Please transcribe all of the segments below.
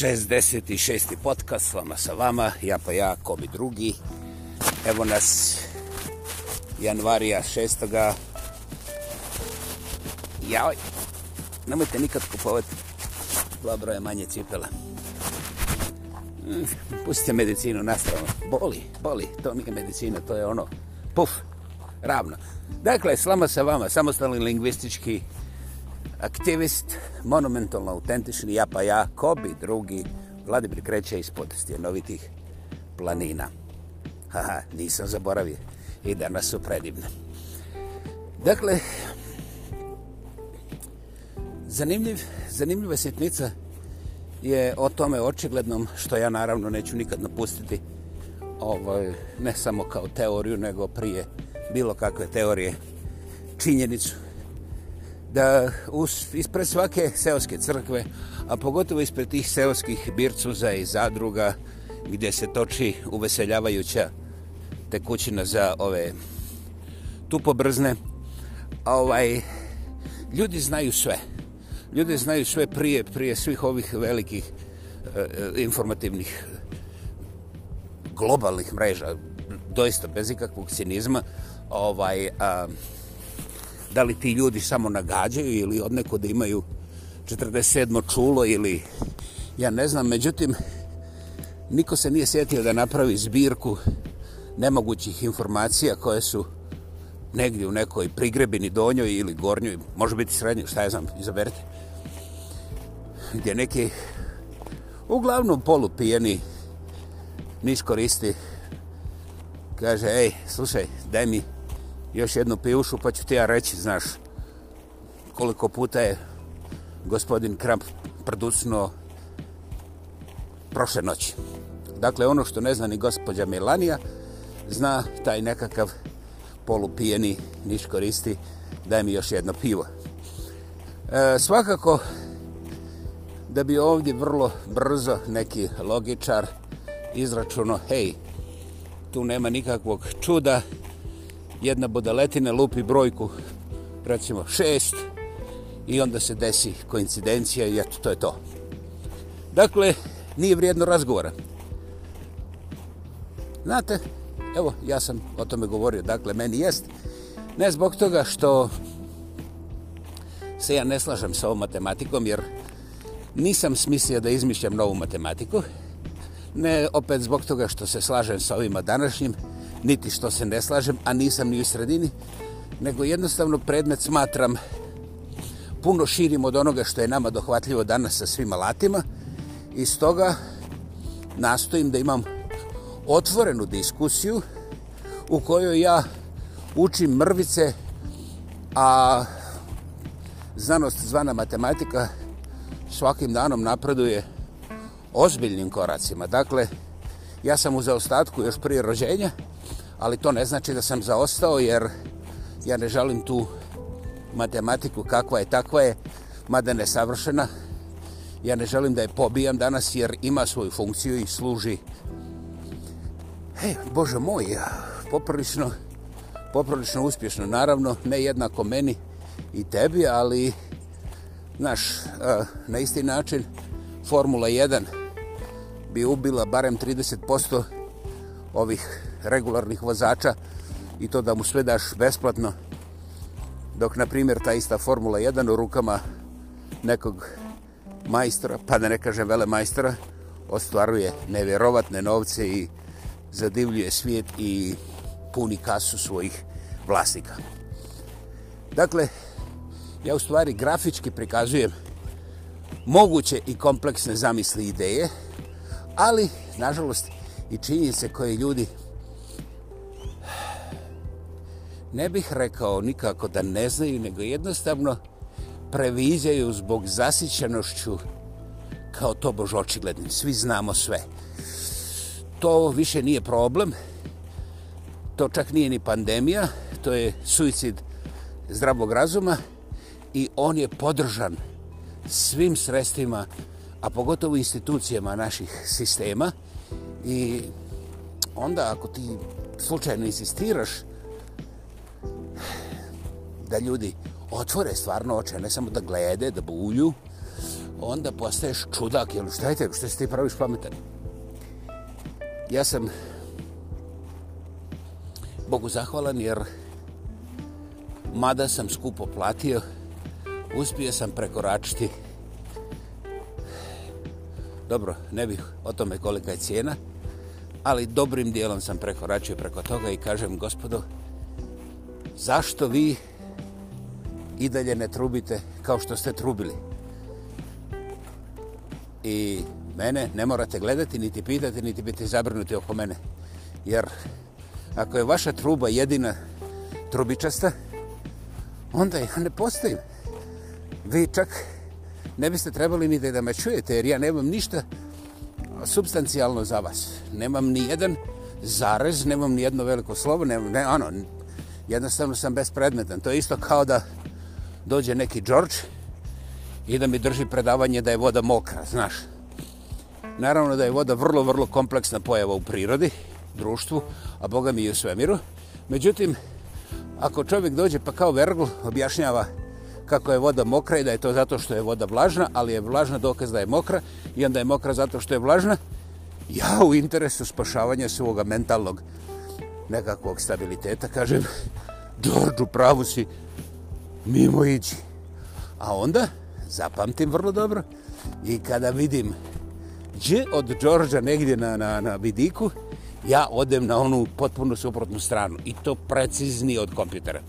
66. podcast, vama sa vama, ja pa ja, ko bi drugi. Evo nas, januarija 6. Jaoj, nemojte nikad kupovati dva broja manje cipela. Mm, pustite medicinu na stranu. Boli, boli, to nije medicina, to je ono, puf, ravno. Dakle, slama sa vama, samostalni lingvistički podcast aktivist, monumentalno autentični, ja pa ja, ko bi drugi, Vladimir kreće ispod stjenovitih planina. Haha, nisam zaboravio. I danas su predivne. Dakle, zanimljiv, zanimljiva sjetnica je o tome očiglednom, što ja naravno neću nikad napustiti, ovaj, ne samo kao teoriju, nego prije bilo kakve teorije, činjenicu, da us, ispred svake seoske crkve, a pogotovo ispred tih seoskih bircuza i zadruga gdje se toči uveseljavajuća tekućina za ove tupobrzne, ovaj, ljudi znaju sve. Ljudi znaju sve prije, prije svih ovih velikih e, e informativnih globalnih mreža, doista bez ikakvog cinizma, ovaj, a, e, da li ti ljudi samo nagađaju ili od neko da imaju 47. čulo ili ja ne znam, međutim niko se nije sjetio da napravi zbirku nemogućih informacija koje su negdje u nekoj prigrebini donjoj ili gornjoj, može biti srednjoj, šta ja znam, izaberite, gdje neki uglavnom polupijeni niskoristi kaže, ej, slušaj, daj mi još jednu pijušu pa ću ti ja reći, znaš, koliko puta je gospodin Kramp prdusno prošle noći. Dakle, ono što ne zna ni gospođa Milanija, zna taj nekakav polupijeni niš koristi, daj mi još jedno pivo. E, svakako, da bi ovdje vrlo brzo neki logičar izračuno, hej, tu nema nikakvog čuda, jedna bodaletina lupi brojku, recimo šest, i onda se desi koincidencija i eto, to je to. Dakle, nije vrijedno razgovora. Znate, evo, ja sam o tome govorio, dakle, meni jest, ne zbog toga što se ja ne slažem sa ovom matematikom, jer nisam smislio da izmišljam novu matematiku, ne opet zbog toga što se slažem sa ovima današnjim, niti što se ne slažem, a nisam ni u sredini, nego jednostavno predmet smatram puno širim od onoga što je nama dohvatljivo danas sa svim alatima i stoga nastojim da imam otvorenu diskusiju u kojoj ja učim mrvice, a znanost zvana matematika svakim danom napreduje ozbiljnim koracima. Dakle, ja sam u zaostatku još prije rođenja, ali to ne znači da sam zaostao jer ja ne žalim tu matematiku kakva je takva je, mada ne savršena. Ja ne želim da je pobijam danas jer ima svoju funkciju i služi. Hej, Bože moj, poprlično, poprlično uspješno, naravno, ne jednako meni i tebi, ali, znaš, e, na isti način, Formula 1 bi ubila barem 30% ovih regularnih vozača i to da mu sve daš besplatno, dok, na primjer, ta ista Formula 1 u rukama nekog majstora, pa da ne kažem vele majstora, ostvaruje nevjerovatne novce i zadivljuje svijet i puni kasu svojih vlasnika. Dakle, ja u stvari grafički prikazujem moguće i kompleksne zamisli ideje, ali, nažalost, i činjenice koje ljudi ne bih rekao nikako da ne znaju, nego jednostavno previđaju zbog zasićenošću kao to bož očigledni. Svi znamo sve. To više nije problem. To čak nije ni pandemija. To je suicid zdravog razuma i on je podržan svim sredstvima, a pogotovo institucijama naših sistema. I onda ako ti slučajno insistiraš da ljudi otvore stvarno oče, ne samo da glede, da bulju, onda postaješ čudak, jel šta je te, šta si ti praviš pametan? Ja sam Bogu zahvalan jer mada sam skupo platio, uspio sam prekoračiti Dobro, ne bih o tome kolika je cijena, ali dobrim dijelom sam prekoračio preko toga i kažem, gospodo, zašto vi i dalje ne trubite kao što ste trubili. I mene ne morate gledati, niti pitati, niti biti zabrinuti oko mene. Jer ako je vaša truba jedina trubičasta, onda ja ne postojim. Vi čak ne biste trebali ni da me čujete, jer ja nemam ništa substancijalno za vas. Nemam ni jedan zarez, nemam ni jedno veliko slovo, nemam, ne, ano, jednostavno sam bespredmetan. To je isto kao da dođe neki George i da mi drži predavanje da je voda mokra, znaš. Naravno da je voda vrlo, vrlo kompleksna pojava u prirodi, društvu, a Boga mi i u svemiru. Međutim, ako čovjek dođe pa kao vergl objašnjava kako je voda mokra i da je to zato što je voda vlažna, ali je vlažna dokaz da je mokra i onda je mokra zato što je vlažna, ja u interesu spašavanja svoga mentalnog nekakvog stabiliteta kažem, Dorđu, pravu si, mimo iđi. A onda, zapamtim vrlo dobro, i kada vidim Đ od Đorđa negdje na, na, na vidiku, ja odem na onu potpuno suprotnu stranu. I to precizni od kompjutera.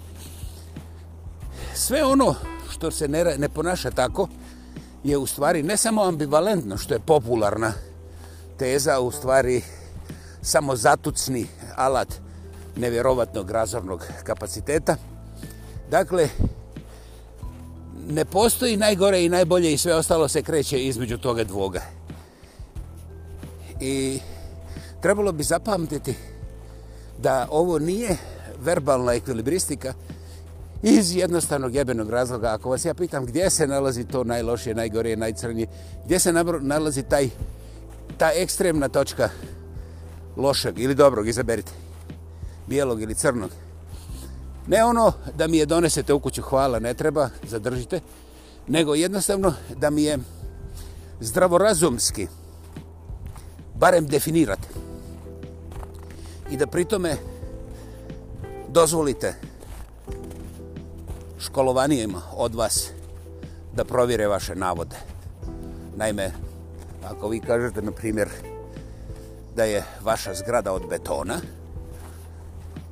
Sve ono što se ne, ne ponaša tako, je u stvari ne samo ambivalentno, što je popularna teza, u stvari samo zatucni alat nevjerovatnog razornog kapaciteta. Dakle, ne postoji najgore i najbolje i sve ostalo se kreće između toga dvoga. I trebalo bi zapamtiti da ovo nije verbalna ekvilibristika iz jednostavnog jebenog razloga. Ako vas ja pitam gdje se nalazi to najlošije, najgore, najcrnije, gdje se nalazi taj, ta ekstremna točka lošeg ili dobrog, izaberite, bijelog ili crnog, Ne ono da mi je donesete u kuću, hvala, ne treba, zadržite, nego jednostavno da mi je zdravorazumski barem definirate i da pritome dozvolite školovanijima od vas da provire vaše navode. Naime, ako vi kažete, na primjer, da je vaša zgrada od betona,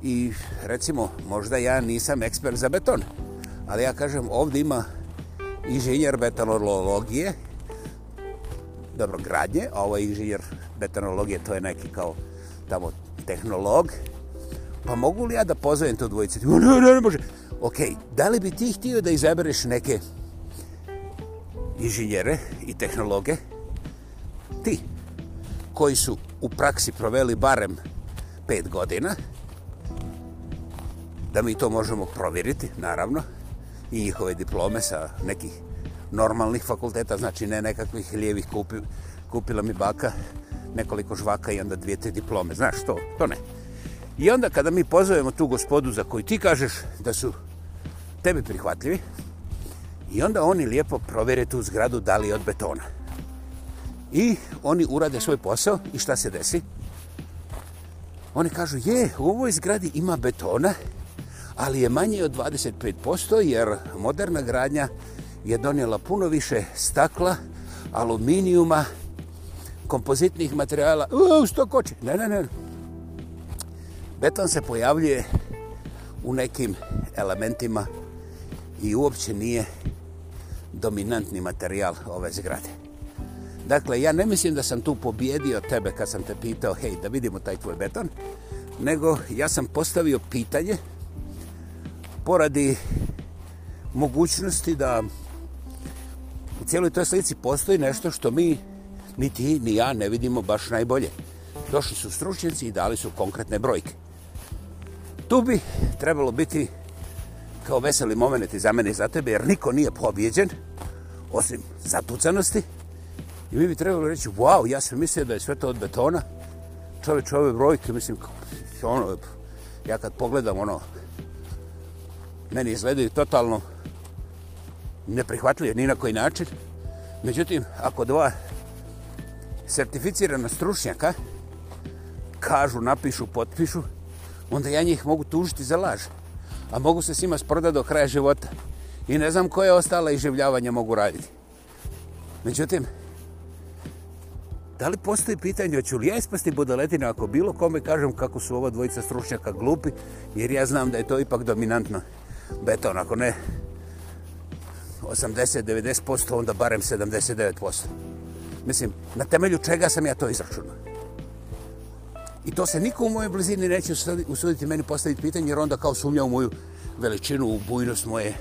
i recimo možda ja nisam ekspert za beton, ali ja kažem ovdje ima inženjer betonologije, dobro gradnje, a ovo je inženjer betonologije, to je neki kao tamo tehnolog, pa mogu li ja da pozovem tu dvojicu? Ne, ne, ne, ne može. Ok, da li bi ti htio da izabereš neke inženjere i tehnologe? Ti, koji su u praksi proveli barem pet godina, da mi to možemo provjeriti, naravno, i njihove diplome sa nekih normalnih fakulteta, znači ne nekakvih lijevih kupi, kupila mi baka nekoliko žvaka i onda dvije, tri diplome. Znaš, to, to ne. I onda kada mi pozovemo tu gospodu za koju ti kažeš da su tebi prihvatljivi, i onda oni lijepo provjere tu zgradu da li je od betona. I oni urade svoj posao i šta se desi? Oni kažu, je, u ovoj zgradi ima betona, ali je manje od 25%, jer moderna gradnja je donijela puno više stakla, aluminijuma, kompozitnih materijala. U, sto koče! Ne, ne, ne. Beton se pojavljuje u nekim elementima i uopće nije dominantni materijal ove zgrade. Dakle, ja ne mislim da sam tu pobjedio tebe kad sam te pitao, hej, da vidimo taj tvoj beton, nego ja sam postavio pitanje, poradi mogućnosti da u cijeloj toj slici postoji nešto što mi ni ti ni ja ne vidimo baš najbolje. Došli su stručnjaci i dali su konkretne brojke. Tu bi trebalo biti kao veseli moment i za mene i za tebe, jer niko nije pobjeđen, osim zatucanosti. I mi bi trebalo reći, wow, ja sam mislio da je sve to od betona. Čovječ, ove brojke, mislim, ono, ja kad pogledam ono, meni izgledaju totalno neprihvatljive ni na koji način. Međutim, ako dva sertificirana stručnjaka kažu, napišu, potpišu, onda ja njih mogu tužiti za laž. A mogu se s njima sprodati do kraja života. I ne znam koje ostale iživljavanja mogu raditi. Međutim, da li postoji pitanje, hoću li ja ispasti budaletina ako bilo kome kažem kako su ova dvojica stručnjaka glupi, jer ja znam da je to ipak dominantno beton, ako ne 80-90%, onda barem 79%. Mislim, na temelju čega sam ja to izračunao? I to se niko u mojoj blizini neće usuditi meni postaviti pitanje, jer onda kao sumnja u moju veličinu, u bujnost moje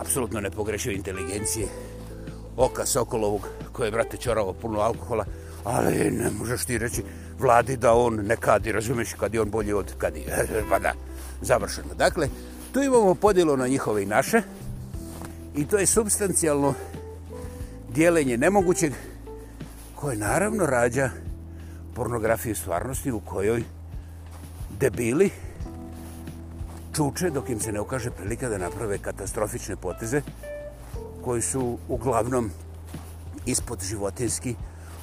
apsolutno nepogrešive inteligencije, oka Sokolovog, koje je, brate, čorao puno alkohola, ali ne možeš ti reći vladi da on nekadi, razumiješ, kad je on bolji od kad je, pa da, završeno. Dakle, Tu imamo podjelo na njihove i naše i to je substancijalno dijelenje nemogućeg koje naravno rađa pornografiju stvarnosti u kojoj debili čuče dok im se ne ukaže prilika da naprave katastrofične poteze koji su uglavnom ispod životinski,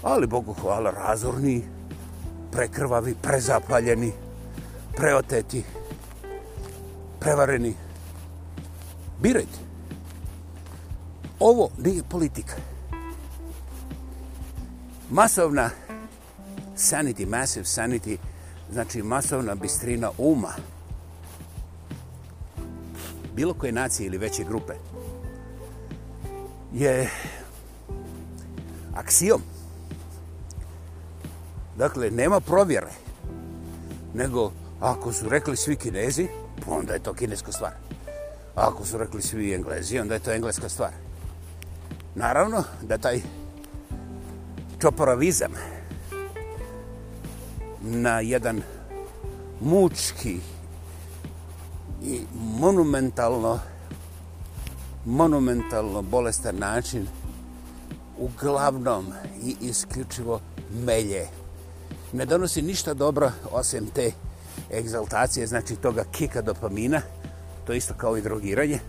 ali Bogu hvala razorni, prekrvavi, prezapaljeni, preoteti, prevareni. Birajte. Ovo nije politika. Masovna sanity, massive sanity, znači masovna bistrina uma. Bilo koje nacije ili veće grupe je aksijom. Dakle, nema provjere. Nego, ako su rekli svi kinezi, onda je to kineska stvar. Ako su rekli svi englezi, onda je to engleska stvar. Naravno da taj čoporovizam na jedan mučki i monumentalno monumentalno bolestan način uglavnom i isključivo melje. Ne donosi ništa dobro osim te egzaltacije, znači toga kika dopamina, to isto kao i drogiranje,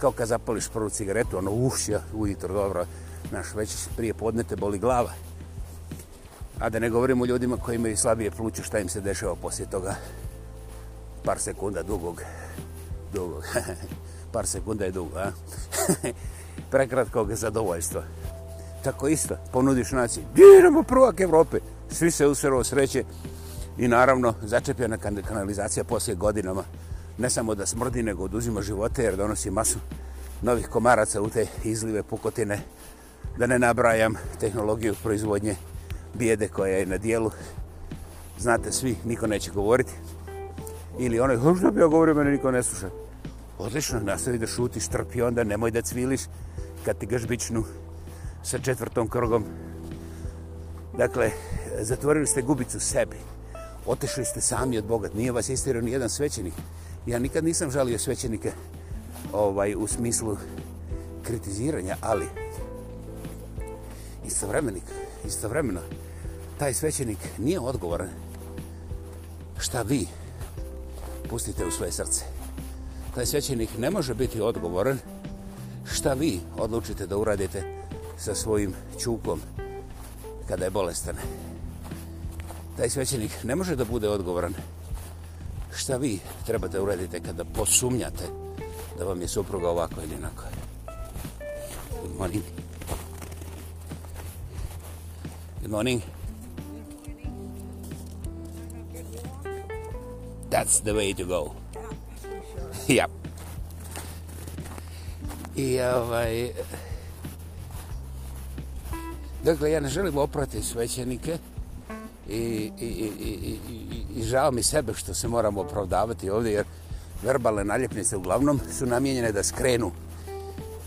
kao kad zapališ prvu cigaretu, ono ušija ujutro, dobro, znaš, već prije podnete boli glava. A da ne govorim o ljudima koji imaju slabije pluće, šta im se dešava poslije toga par sekunda dugog, dugog, par sekunda je dugo, a? Prekratkog zadovoljstva. Tako isto, ponudiš naciji, diramo prvak Evrope, svi se usvjerovo sreće, i naravno začepljena kanalizacija poslije godinama ne samo da smrdi nego oduzima živote jer donosi masu novih komaraca u te izlive pukotine da ne nabrajam tehnologiju proizvodnje bijede koja je na dijelu znate svi, niko neće govoriti ili onaj što bi ja govorio, mene niko ne sluša odlično, nastavi da šutiš, trpi onda nemoj da cviliš kad ti gažbičnu sa četvrtom krogom dakle, zatvorili ste gubicu sebi otešli ste sami od Boga, nije vas istirao ni jedan svećenik. Ja nikad nisam žalio svećenike ovaj, u smislu kritiziranja, ali istovremenik, istovremeno, taj svećenik nije odgovoran šta vi pustite u svoje srce. Taj svećenik ne može biti odgovoran šta vi odlučite da uradite sa svojim čukom kada je bolestan. Hvala taj svećenik ne može da bude odgovoran. Šta vi trebate uradite kada posumnjate da vam je supruga ovako ili inako? Good morning. Good morning. That's the way to go. Yep. I ovaj... Dakle, ja ne želim oprati svećenike, i, i, i, i, i žao mi sebe što se moramo opravdavati ovdje jer verbalne naljepnice uglavnom su namijenjene da skrenu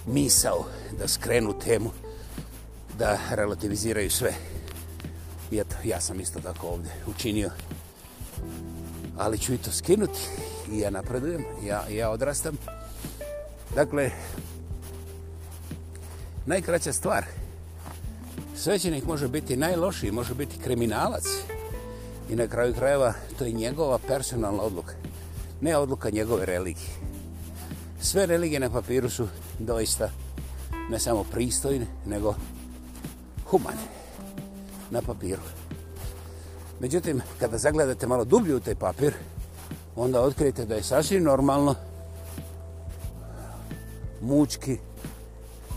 misao, da skrenu temu, da relativiziraju sve. I eto, ja sam isto tako ovdje učinio. Ali ću i to skinuti i ja napredujem, ja, ja odrastam. Dakle, najkraća stvar je Svećenik može biti najlošiji, može biti kriminalac. I na kraju krajeva to je njegova personalna odluka. Ne odluka njegove religije. Sve religije na papiru su doista ne samo pristojne, nego humane na papiru. Međutim, kada zagledate malo dublje u taj papir, onda otkrijete da je sasvim normalno mučki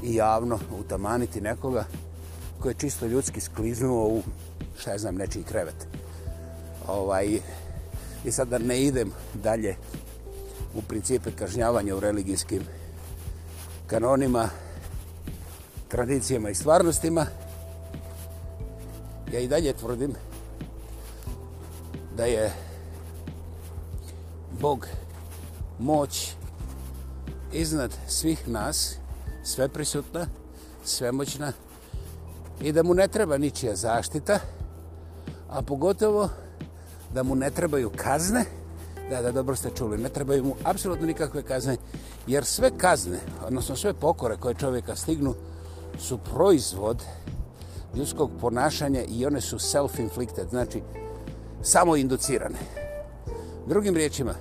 i javno utamaniti nekoga ko je čisto ljudski skliznuo u, šta ja znam, nečiji krevet. Ovaj, I sad da ne idem dalje u principe kažnjavanja u religijskim kanonima, tradicijama i stvarnostima, ja i dalje tvrdim da je Bog moć iznad svih nas, sveprisutna, svemoćna, i da mu ne treba ničija zaštita, a pogotovo da mu ne trebaju kazne, da, da, dobro ste čuli, ne trebaju mu apsolutno nikakve kazne, jer sve kazne, odnosno sve pokore koje čovjeka stignu, su proizvod ljudskog ponašanja i one su self-inflicted, znači samo inducirane. Drugim riječima,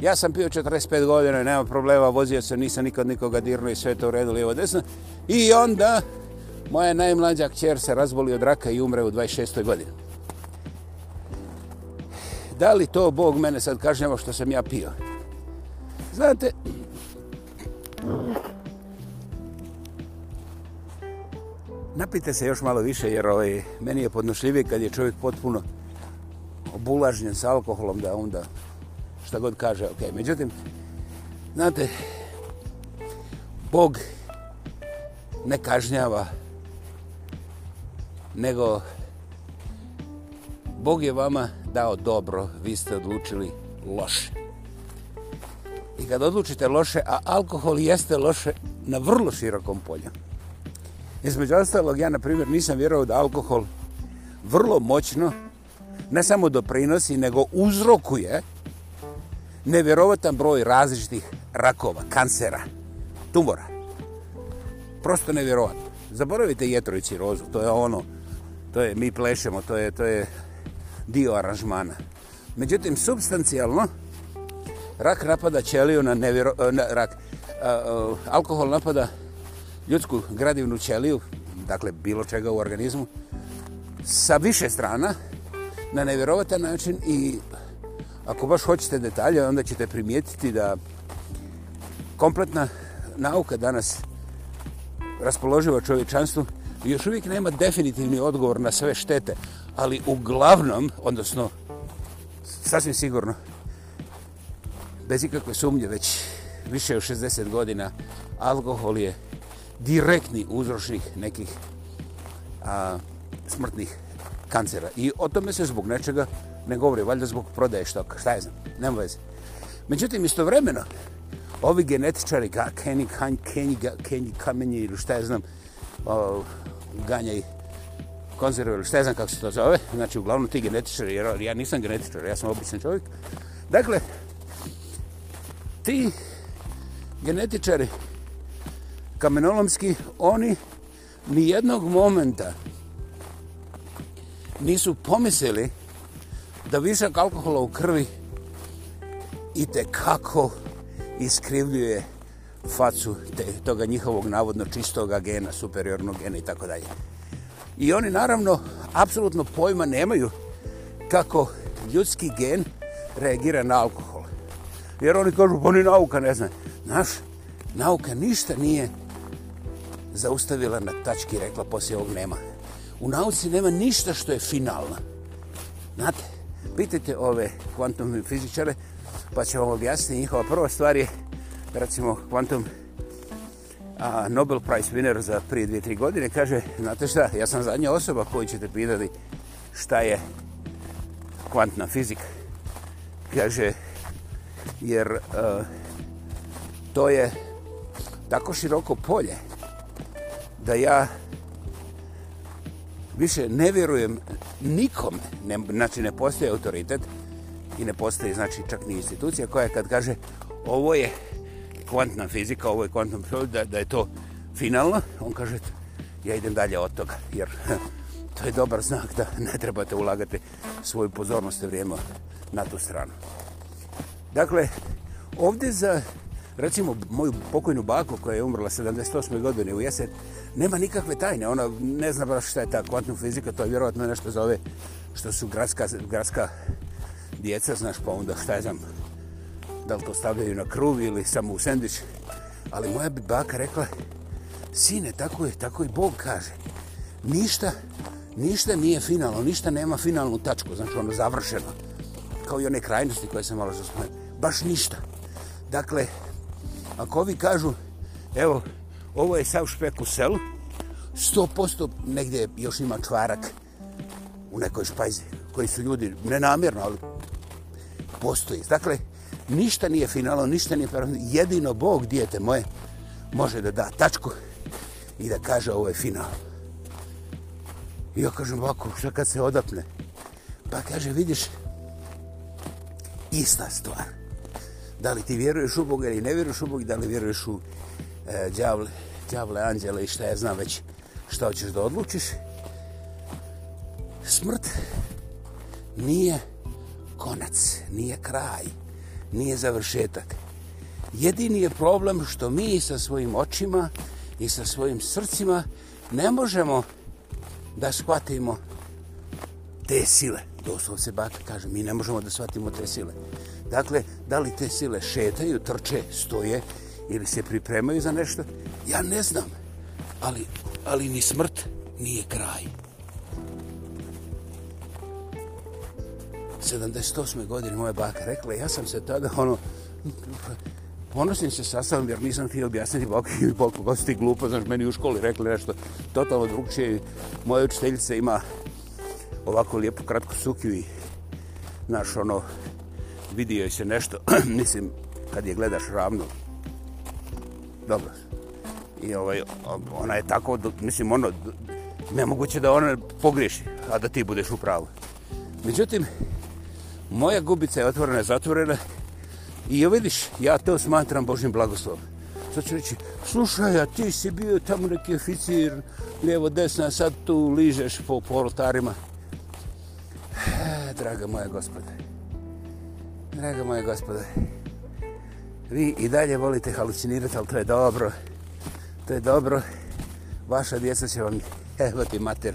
ja sam pio 45 godina i nema problema, vozio se, nisam nikad nikoga dirno i sve to u redu, lijevo, desno. I onda, Moja najmlađa kćer se razboli od raka i umre u 26. godini. Da li to Bog mene sad kažnjava što sam ja pio? Znate, napite se još malo više jer ovaj, meni je podnošljivije kad je čovjek potpuno obulažnjen sa alkoholom da onda šta god kaže, ok. Međutim, znate, Bog ne kažnjava nego Bog je vama dao dobro, vi ste odlučili loše. I kad odlučite loše, a alkohol jeste loše na vrlo širokom polju. Između ostalog, ja na primjer nisam vjerovao da alkohol vrlo moćno ne samo doprinosi, nego uzrokuje nevjerovatan broj različitih rakova, kancera, tumora. Prosto nevjerovatno. Zaboravite jetro i cirozu, to je ono, to je mi plešemo, to je to je dio aranžmana. Međutim substancijalno rak napada ćeliju na, nevjero, na rak a, a, alkohol napada ljudsku gradivnu ćeliju, dakle bilo čega u organizmu sa više strana na nevjerovatan način i ako baš hoćete detalje onda ćete primijetiti da kompletna nauka danas raspoloživa čovječanstvu još uvijek nema definitivni odgovor na sve štete, ali uglavnom, odnosno, sasvim sigurno, bez ikakve sumnje, već više od 60 godina, alkohol je direktni uzročnik nekih a, smrtnih kancera. I o tome se zbog nečega ne govori, valjda zbog prodaje štoka, šta je znam, nema veze. Međutim, istovremeno, ovi genetičari, Kenny Kamenji ili šta je znam, ganja ih konzervu ili šta znam kako se to zove. Znači, uglavnom ti genetičari, jer ja nisam genetičar, ja sam običan čovjek. Dakle, ti genetičari kamenolomski, oni ni jednog momenta nisu pomisili da višak alkohola u krvi i te kako iskrivljuje facu te, toga njihovog navodno čistog gena, superiornog gena i tako dalje. I oni naravno apsolutno pojma nemaju kako ljudski gen reagira na alkohol. Jer oni kažu, pa ni nauka ne zna. Znaš, nauka ništa nije zaustavila na tački, rekla, poslije ovog nema. U nauci nema ništa što je finalna. Znate, pitajte ove kvantumne fizičare, pa ćemo objasniti njihova prva stvar je recimo Quantum a, Nobel Prize winner za prije dvije, tri godine, kaže, znate šta, ja sam zadnja osoba koju ćete pitati šta je kvantna fizika. Kaže, jer a, e, to je tako široko polje da ja više ne vjerujem nikom, ne, znači ne postoje autoritet i ne postoje, znači čak ni institucija koja kad kaže ovo je kvantna fizika, ovo je kvantna fizika, da, da je to finalno, on kaže, ja idem dalje od toga, jer to je dobar znak da ne trebate ulagati svoju pozornost i vrijeme na tu stranu. Dakle, ovdje za, recimo, moju pokojnu baku koja je umrla 78. godine u jesen, nema nikakve tajne, ona ne zna baš šta je ta kvantna fizika, to je vjerovatno nešto za ove što su gradska, gradska djeca, znaš, pa onda šta je znam, da li to stavljaju na kruv ili samo u sendvič. Ali moja bi baka rekla, sine, tako je, tako i Bog kaže. Ništa, ništa nije finalno, ništa nema finalnu tačku, znači ono završeno. Kao i one krajnosti koje sam malo zaspomenuo. Baš ništa. Dakle, ako ovi kažu, evo, ovo je sav špek u selu, 100% negdje još ima čvarak u nekoj špajzi, koji su ljudi nenamjerno, ali postoji. Dakle, ništa nije finalno, ništa nije perfektno. Jedino Bog, dijete moje, može da da tačku i da kaže ovo je final. I ja kažem ovako, šta kad se odapne? Pa kaže, vidiš, ista stvar. Da li ti vjeruješ u Boga ili ne vjeruješ u Boga, da li vjeruješ u e, djavle, djavle, anđele i šta ja znam već šta hoćeš da odlučiš. Smrt nije konac, nije kraj nije završetak. Jedini je problem što mi sa svojim očima i sa svojim srcima ne možemo da shvatimo te sile. Doslov se baka kaže, mi ne možemo da shvatimo te sile. Dakle, da li te sile šetaju, trče, stoje ili se pripremaju za nešto, ja ne znam. Ali, ali ni smrt nije kraj. 78. godine moja baka rekla, ja sam se tada ono, ponosim se sa sobom jer nisam htio objasniti boku i boku, kako si ti glupo, znaš, meni u školi rekli nešto totalno drugčije. Moja učiteljica ima ovako lijepu kratku sukiju i, znaš, ono, vidio se nešto, mislim, kad je gledaš ravno. Dobro. I ovaj, ona je tako, mislim, ono, nemoguće da ona pogriješi, a da ti budeš u pravu. Međutim, moja gubica je otvorena, zatvorena i joj vidiš, ja to smatram Božim blagoslovom. Sad ću reći, slušaj, a ti si bio tamo neki oficir, lijevo desna, sad tu ližeš po polotarima. Draga moja gospode, draga moja gospode, vi i dalje volite halucinirati, ali to je dobro, to je dobro. Vaša djeca će vam evati mater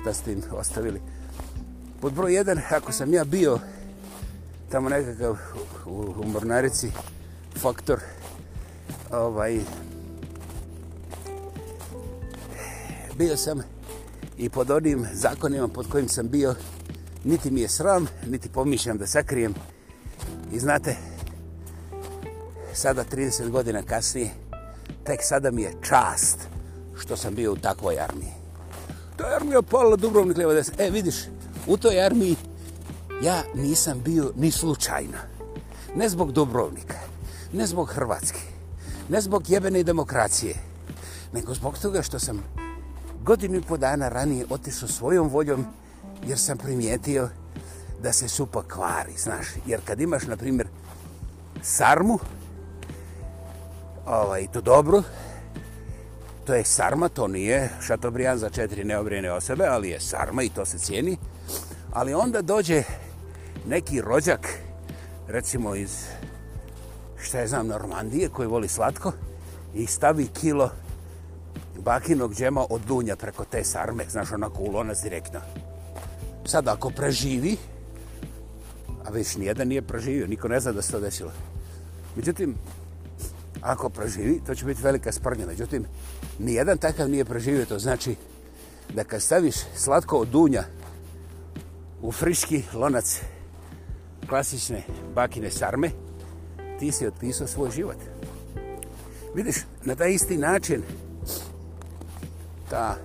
šta ste im ostavili. Pod broj jedan, ako sam ja bio tamo nekakav u, u mornarici faktor ovaj bio sam i pod onim zakonima pod kojim sam bio niti mi je sram, niti pomišljam da sakrijem i znate sada 30 godina kasnije tek sada mi je čast što sam bio u takvoj armiji to je armija pala Dubrovnik levo desno e vidiš, u toj armiji ja nisam bio ni slučajno. Ne zbog Dubrovnika, ne zbog Hrvatske, ne zbog jebene demokracije, nego zbog toga što sam godinu i po dana ranije otišao svojom voljom jer sam primijetio da se supa kvari, znaš. Jer kad imaš, na primjer, sarmu, ovaj, to dobro, to je sarma, to nije šatobrijan za četiri neobrijene osobe, ali je sarma i to se cijeni. Ali onda dođe neki rođak, recimo iz, šta je znam, Normandije, koji voli slatko, i stavi kilo bakinog džema od dunja preko te sarme, znaš, onako u lonac direktno. Sad, ako preživi, a već nijedan nije preživio, niko ne zna da se to desilo. Međutim, ako preživi, to će biti velika sprnja. Međutim, nijedan takav nije preživio, to znači da kad staviš slatko od dunja u friški lonac, klasične bakine sarme, ti si otpisao svoj život. Vidiš, na taj isti način ta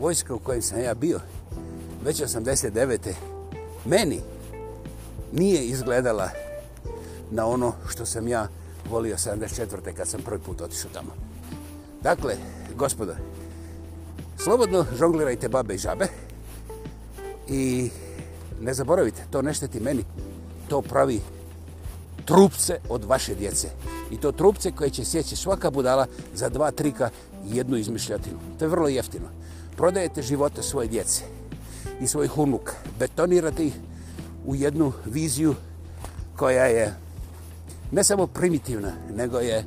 vojska u kojem sam ja bio već 89. meni nije izgledala na ono što sam ja volio 74. kad sam prvi put otišao tamo. Dakle, gospodo, slobodno žonglirajte babe i žabe i ne zaboravite, to ne šteti meni. To pravi trupce od vaše djece. I to trupce koje će sjeći svaka budala za dva trika jednu izmišljatinu. To je vrlo jeftino. Prodajete živote svoje djece i svojih unuka. Betonirate ih u jednu viziju koja je ne samo primitivna, nego je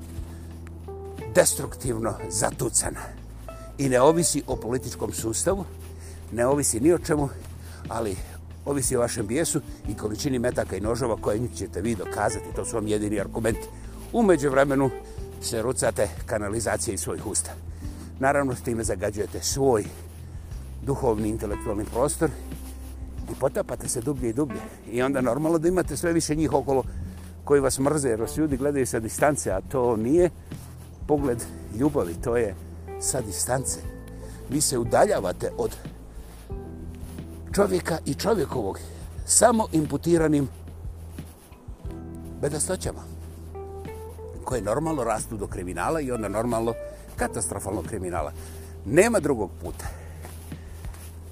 destruktivno zatucana. I ne ovisi o političkom sustavu, ne ovisi ni o čemu, ali ovisi o vašem bijesu i količini metaka i nožova koje ćete vi dokazati. To su vam jedini argumenti. Umeđu vremenu se rucate kanalizacije iz svojih usta. Naravno, s time zagađujete svoj duhovni intelektualni prostor i potapate se dublje i dublje. I onda normalno da imate sve više njih okolo koji vas mrze, jer vas ljudi gledaju sa distance, a to nije pogled ljubavi, to je sa distance. Vi se udaljavate od čovjeka i čovjekovog samo imputiranim bedastoćama koje normalno rastu do kriminala i onda normalno katastrofalnog kriminala. Nema drugog puta.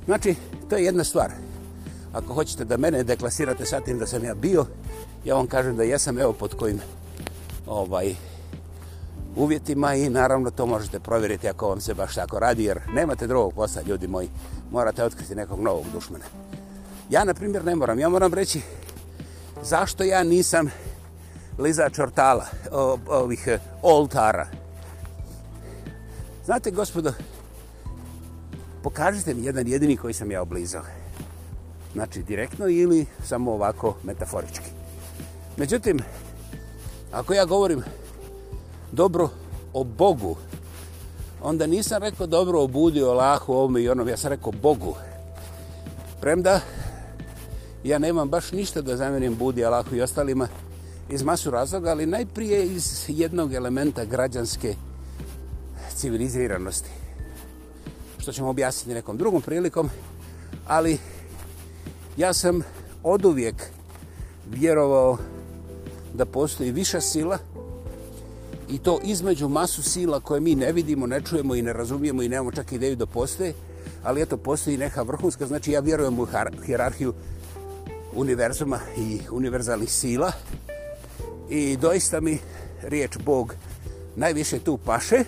Znači, to je jedna stvar. Ako hoćete da mene deklasirate sa tim da sam ja bio, ja vam kažem da jesam evo pod kojim ovaj, uvjetima i naravno to možete provjeriti ako vam se baš tako radi jer nemate drugog posla ljudi moji morate otkriti nekog novog dušmana ja na primjer ne moram ja moram reći zašto ja nisam lizač ortala ovih e, oltara znate gospodo pokažite mi jedan jedini koji sam ja oblizao znači direktno ili samo ovako metaforički međutim ako ja govorim dobro o Bogu. Onda nisam rekao dobro obudi o Lahu, ovom i onom, ja sam rekao Bogu. Premda, ja nemam baš ništa da zamjerim budi Allahu i ostalima iz masu razloga, ali najprije iz jednog elementa građanske civiliziranosti. Što ćemo objasniti nekom drugom prilikom, ali ja sam od uvijek vjerovao da postoji viša sila i to između masu sila koje mi ne vidimo, ne čujemo i ne razumijemo i nemamo čak ideju da postoje, ali eto, postoji neka vrhunska, znači ja vjerujem u hjerarhiju univerzuma i univerzalnih sila i doista mi riječ Bog najviše tu paše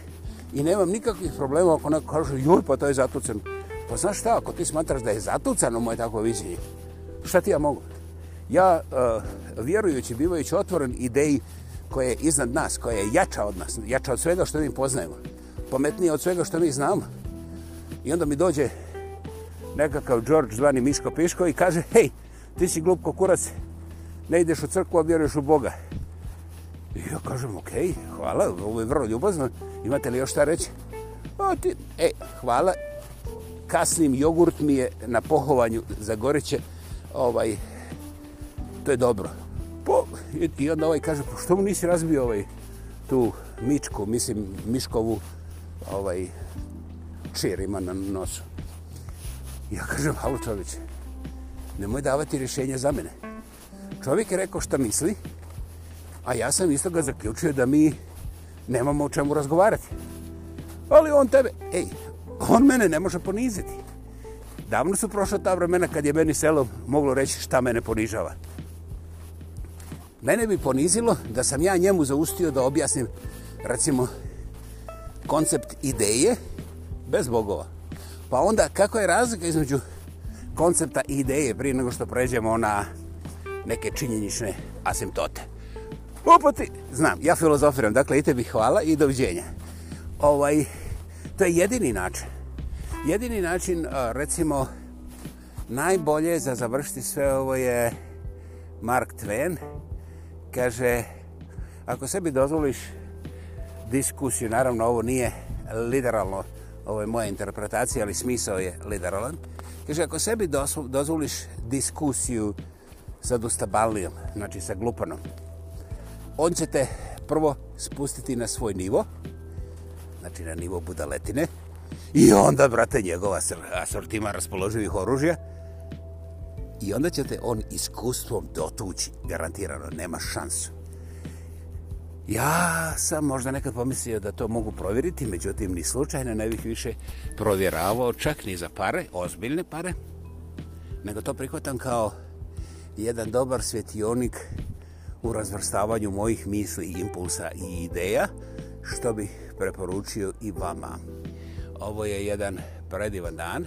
i nemam nikakvih problema ako neko kaže, joj, pa to je zatucan. Pa znaš šta, ako ti smatraš da je zatucan u moje tako viziji, šta ti ja mogu? Ja, uh, vjerujući, bivajući otvoren ideji koja je iznad nas, koja je jača od nas, jača od svega što mi poznajemo, pametnije od svega što mi znamo. I onda mi dođe nekakav George zvani Miško Piško i kaže, hej, ti si glup kurac, ne ideš u crkvu, a vjeruješ u Boga. I ja kažem, okej, okay, hvala, ovo je vrlo ljubazno, imate li još šta reći? O, ti, e, hvala, kasnim jogurt mi je na pohovanju za goreće, ovaj, to je dobro. Po, I onda ovaj kaže, po pa što mu nisi razbio ovaj, tu mičku, mislim, miškovu ovaj, čir ima na nosu. Ja kažem, halo čovječe, nemoj davati rješenje za mene. Čovjek je rekao šta misli, a ja sam isto ga zaključio da mi nemamo o čemu razgovarati. Ali on tebe, ej, on mene ne može poniziti. Davno su prošla ta vremena kad je meni selo moglo reći šta mene ponižava. Mene bi ponizilo da sam ja njemu zaustio da objasnim, recimo, koncept ideje bez bogova. Pa onda, kako je razlika između koncepta i ideje prije nego što pređemo na neke činjenične asimptote? Upoti, znam, ja filozofiram, dakle, i tebi hvala i doviđenja. Ovaj, to je jedini način. Jedini način, recimo, najbolje za završiti sve ovo je Mark Twain, kaže, ako sebi dozvoliš diskusiju, naravno ovo nije literalno, ovo je moja interpretacija, ali smisao je literalan, kaže, ako sebi dozvoliš diskusiju sa dustabalnijom, znači sa glupanom, on će te prvo spustiti na svoj nivo, znači na nivo budaletine, i onda, brate, njegova asortima raspoloživih oružja, i onda će te on iskustvom dotući, garantirano, nema šansu. Ja sam možda nekad pomislio da to mogu provjeriti, međutim, ni slučajno ne bih više provjeravao, čak ni za pare, ozbiljne pare, nego to prihvatam kao jedan dobar svjetionik u razvrstavanju mojih misli, impulsa i ideja, što bih preporučio i vama. Ovo je jedan predivan dan,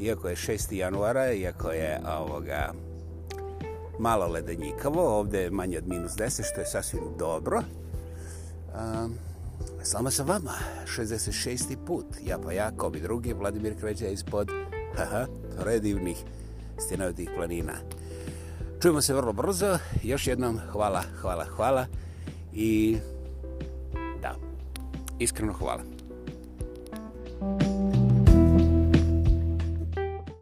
iako je 6. januara, iako je ovoga malo ledenjikavo, ovdje je manje od minus 10, što je sasvim dobro. Um, Slama sa vama, 66. put, ja pa ja, kobi drugi, Vladimir Kređa ispod haha, predivnih stjenovitih planina. Čujemo se vrlo brzo, još jednom hvala, hvala, hvala i da, iskreno hvala. Thank you.